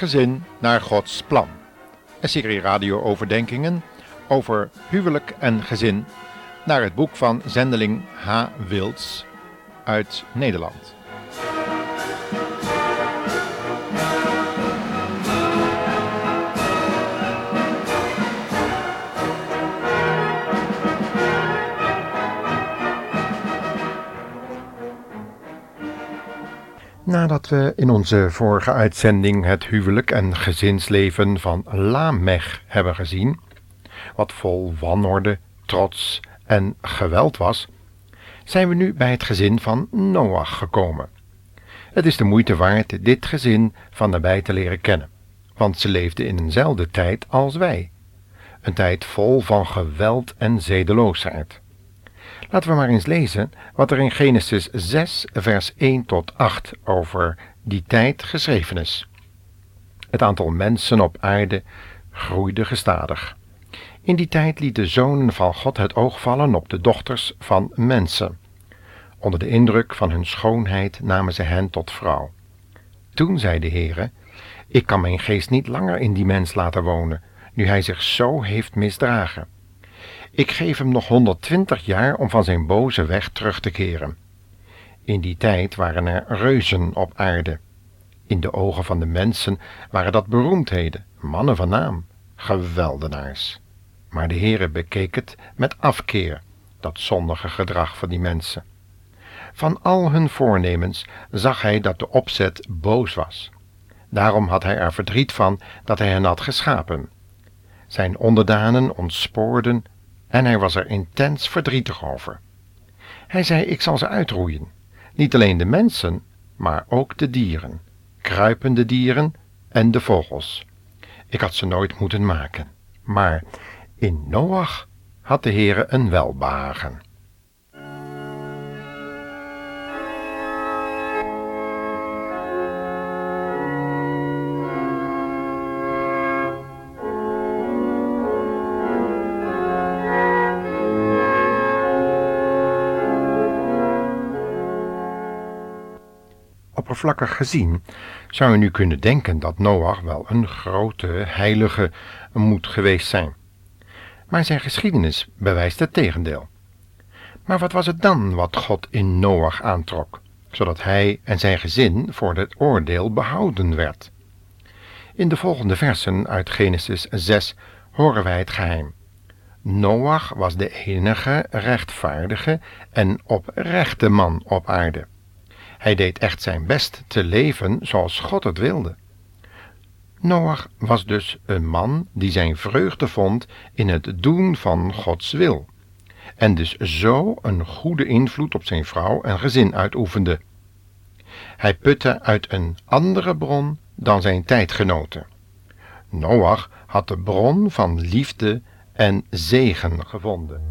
gezin naar Gods plan. Een serie radio-overdenkingen over huwelijk en gezin naar het boek van zendeling H. Wilds uit Nederland. Nadat we in onze vorige uitzending het huwelijk en gezinsleven van Lamech hebben gezien, wat vol wanorde, trots en geweld was, zijn we nu bij het gezin van Noach gekomen. Het is de moeite waard dit gezin van nabij te leren kennen, want ze leefden in eenzelfde tijd als wij, een tijd vol van geweld en zedeloosheid. Laten we maar eens lezen wat er in Genesis 6, vers 1 tot 8 over die tijd geschreven is. Het aantal mensen op aarde groeide gestadig. In die tijd lieten de zonen van God het oog vallen op de dochters van mensen. Onder de indruk van hun schoonheid namen ze hen tot vrouw. Toen zei de Heere, ik kan mijn geest niet langer in die mens laten wonen, nu hij zich zo heeft misdragen. Ik geef hem nog 120 jaar om van zijn boze weg terug te keren. In die tijd waren er reuzen op aarde. In de ogen van de mensen waren dat beroemdheden, mannen van naam, geweldenaars. Maar de Heere bekeek het met afkeer, dat zondige gedrag van die mensen. Van al hun voornemens zag hij dat de opzet boos was. Daarom had hij er verdriet van dat hij hen had geschapen. Zijn onderdanen ontspoorden en hij was er intens verdrietig over. Hij zei: Ik zal ze uitroeien. Niet alleen de mensen, maar ook de dieren, kruipende dieren en de vogels. Ik had ze nooit moeten maken. Maar in Noach had de Heere een welbehagen. Oppervlakkig gezien zou je nu kunnen denken dat Noach wel een grote heilige moet geweest zijn. Maar zijn geschiedenis bewijst het tegendeel. Maar wat was het dan wat God in Noach aantrok, zodat hij en zijn gezin voor het oordeel behouden werd? In de volgende versen uit Genesis 6 horen wij het geheim. Noach was de enige rechtvaardige en oprechte man op aarde. Hij deed echt zijn best te leven zoals God het wilde. Noach was dus een man die zijn vreugde vond in het doen van Gods wil, en dus zo een goede invloed op zijn vrouw en gezin uitoefende. Hij putte uit een andere bron dan zijn tijdgenoten. Noach had de bron van liefde en zegen gevonden.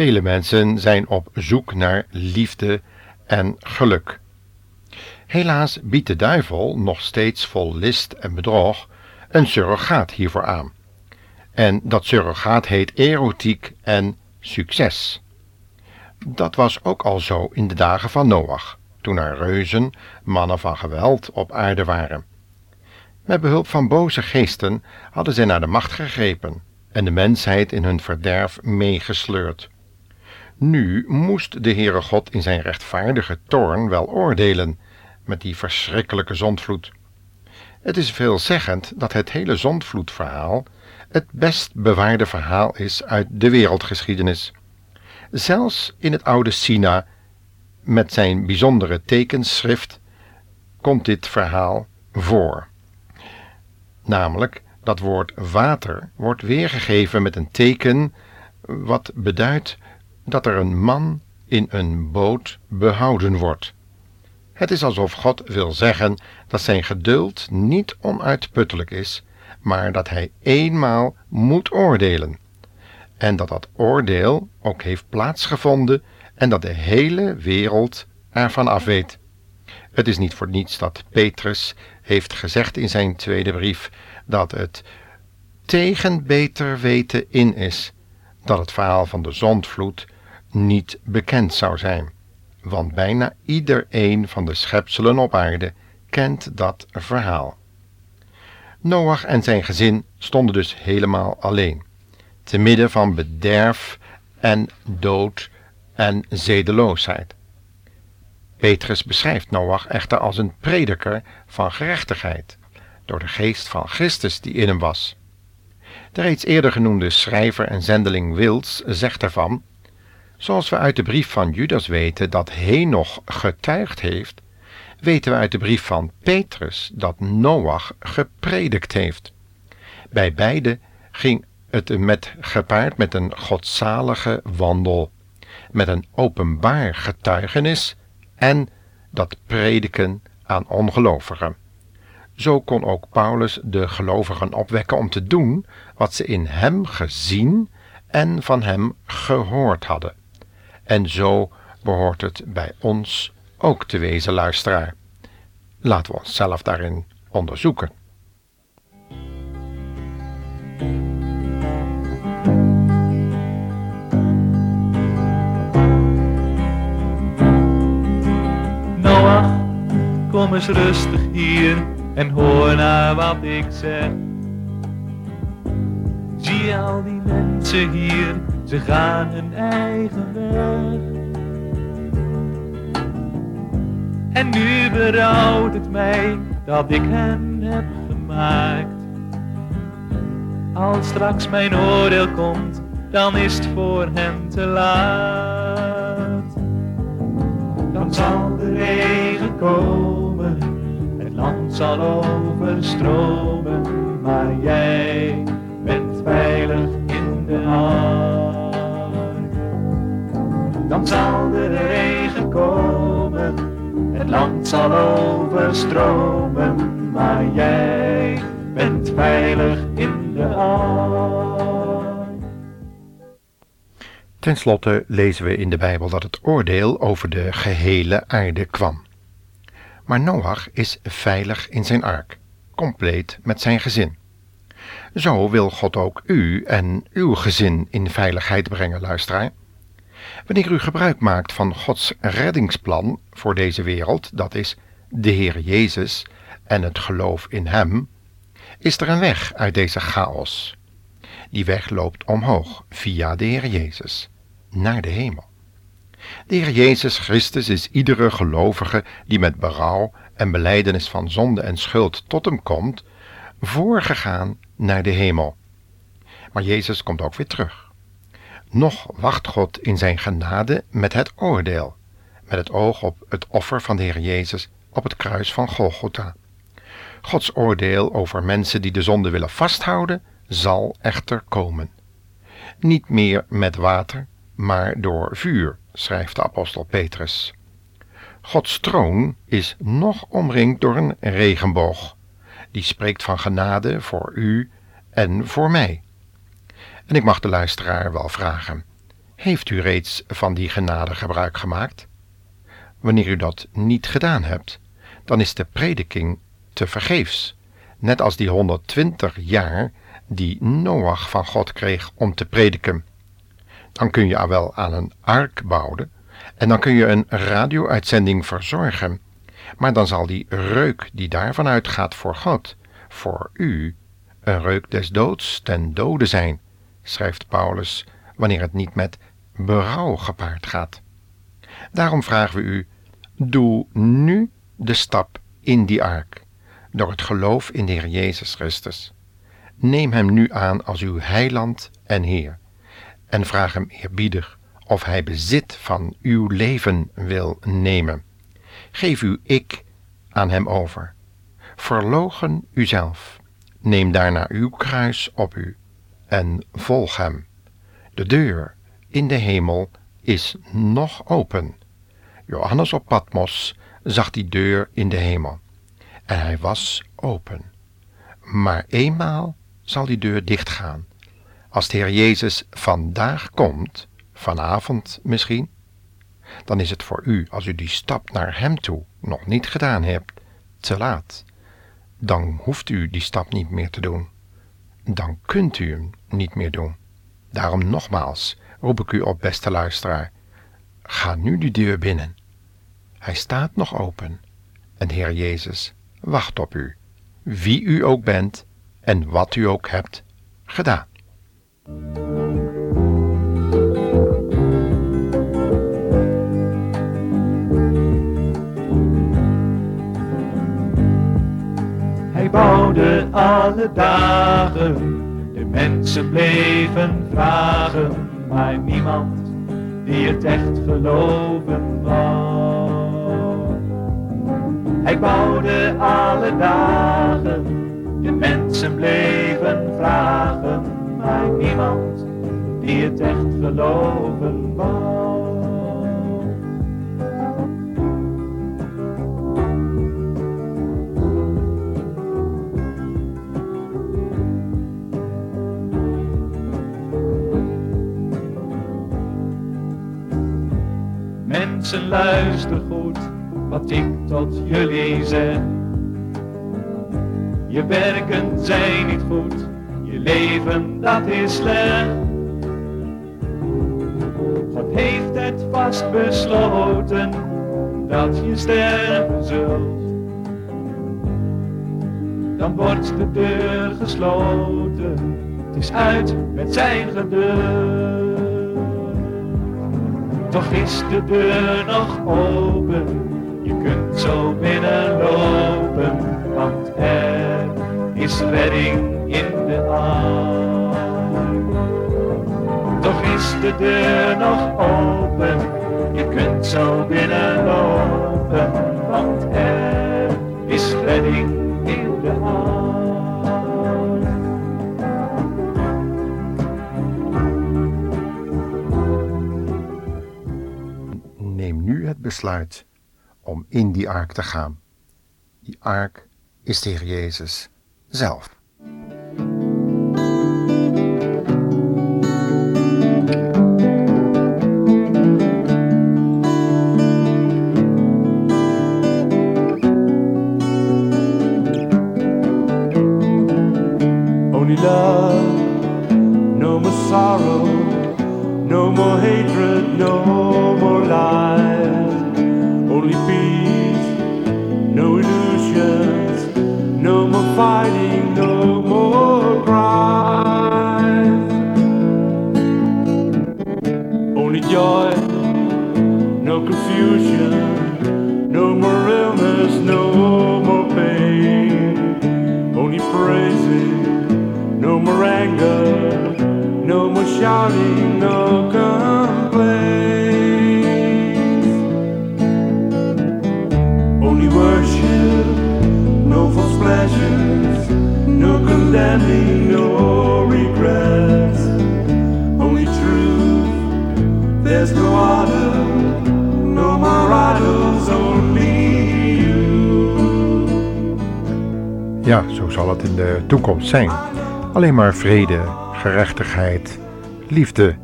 Vele mensen zijn op zoek naar liefde en geluk. Helaas biedt de duivel nog steeds vol list en bedrog een surrogaat hiervoor aan. En dat surrogaat heet erotiek en succes. Dat was ook al zo in de dagen van Noach, toen er reuzen, mannen van geweld, op aarde waren. Met behulp van boze geesten hadden zij naar de macht gegrepen en de mensheid in hun verderf meegesleurd. Nu moest de Heere God in zijn rechtvaardige toorn wel oordelen met die verschrikkelijke zondvloed. Het is veelzeggend dat het hele zondvloedverhaal het best bewaarde verhaal is uit de wereldgeschiedenis. Zelfs in het oude China met zijn bijzondere tekenschrift komt dit verhaal voor. Namelijk, dat woord water wordt weergegeven met een teken wat beduidt dat er een man in een boot behouden wordt. Het is alsof God wil zeggen dat zijn geduld niet onuitputtelijk is, maar dat hij eenmaal moet oordelen. En dat dat oordeel ook heeft plaatsgevonden en dat de hele wereld ervan af weet. Het is niet voor niets dat Petrus heeft gezegd in zijn tweede brief dat het tegen beter weten in is dat het verhaal van de zondvloed niet bekend zou zijn, want bijna iedereen van de schepselen op aarde kent dat verhaal. Noach en zijn gezin stonden dus helemaal alleen, te midden van bederf en dood en zedeloosheid. Petrus beschrijft Noach echter als een prediker van gerechtigheid, door de geest van Christus die in hem was. De reeds eerder genoemde schrijver en zendeling Wils zegt ervan, zoals we uit de brief van Judas weten dat Henoch getuigd heeft, weten we uit de brief van Petrus dat Noach gepredikt heeft. Bij beide ging het met gepaard met een godzalige wandel, met een openbaar getuigenis en dat prediken aan ongelovigen. Zo kon ook Paulus de gelovigen opwekken om te doen wat ze in hem gezien en van hem gehoord hadden. En zo behoort het bij ons ook te wezen, luisteraar. Laten we onszelf daarin onderzoeken. Noach, kom eens rustig hier en hoor naar wat ik zeg. Al die mensen hier, ze gaan hun eigen weg. En nu berouwt het mij dat ik hen heb gemaakt. Als straks mijn oordeel komt, dan is het voor hen te laat. Dan zal de regen komen, het land zal overstromen, zal overstromen, maar jij bent veilig in de ark. Ten slotte lezen we in de Bijbel dat het oordeel over de gehele aarde kwam. Maar Noach is veilig in zijn ark, compleet met zijn gezin. Zo wil God ook u en uw gezin in veiligheid brengen, luisteraar. Wanneer u gebruik maakt van Gods reddingsplan voor deze wereld, dat is de Heer Jezus en het geloof in Hem, is er een weg uit deze chaos. Die weg loopt omhoog via de Heer Jezus naar de hemel. De Heer Jezus Christus is iedere gelovige die met berouw en beleidenis van zonde en schuld tot hem komt, voorgegaan naar de hemel. Maar Jezus komt ook weer terug. Nog wacht God in zijn genade met het oordeel, met het oog op het offer van de Heer Jezus op het kruis van Golgotha. Gods oordeel over mensen die de zonde willen vasthouden, zal echter komen. Niet meer met water, maar door vuur, schrijft de apostel Petrus. Gods troon is nog omringd door een regenboog, die spreekt van genade voor u en voor mij. En ik mag de luisteraar wel vragen: heeft u reeds van die genade gebruik gemaakt? Wanneer u dat niet gedaan hebt, dan is de prediking te vergeefs, net als die 120 jaar die Noach van God kreeg om te prediken. Dan kun je wel aan een ark bouwen en dan kun je een radio-uitzending verzorgen, maar dan zal die reuk die daarvan uitgaat voor God, voor u, een reuk des doods ten dode zijn, schrijft Paulus, wanneer het niet met berouw gepaard gaat. Daarom vragen we u, doe nu de stap in die ark, door het geloof in de Heer Jezus Christus. Neem Hem nu aan als uw heiland en Heer, en vraag Hem eerbiedig of hij bezit van uw leven wil nemen. Geef uw ik aan hem over. Verlogen uzelf. Neem daarna uw kruis op u en volg hem. De deur in de hemel is nog open. Johannes op Patmos zag die deur in de hemel. En hij was open. Maar eenmaal zal die deur dichtgaan. Als de Heer Jezus vandaag komt, vanavond misschien, dan is het voor u, als u die stap naar Hem toe nog niet gedaan hebt, te laat. Dan hoeft u die stap niet meer te doen. Dan kunt u hem niet meer doen. Daarom nogmaals roep ik u op, beste luisteraar. Ga nu die deur binnen. Hij staat nog open. En Heer Jezus wacht op u, wie u ook bent en wat u ook hebt gedaan. Alle dagen, de mensen bleven vragen, maar niemand die het echt geloven wou. Hij bouwde alle dagen, de mensen bleven vragen, maar niemand die het echt geloven wou. Mensen luister goed wat ik tot jullie zeg. Je werken zijn niet goed, je leven dat is slecht. God heeft het vast besloten dat je sterven zult. Dan wordt de deur gesloten, het is uit met zijn geduld. Toch is de deur nog open, je kunt zo binnenlopen, want er is redding in de arm. Toch is de deur nog open, je kunt zo binnenlopen, want er is redding besluit om in die ark te gaan. Die ark is de Heer Jezus zelf. Sorrow, no more hatred, no more lies. Only peace, no illusions, no more fighting, no more cries. Only joy, no confusion, Ja, zo zal het in de toekomst zijn. Alleen maar vrede, gerechtigheid, liefde,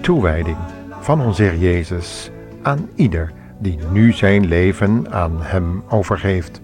toewijding van onze Heer Jezus aan ieder die nu zijn leven aan Hem overgeeft.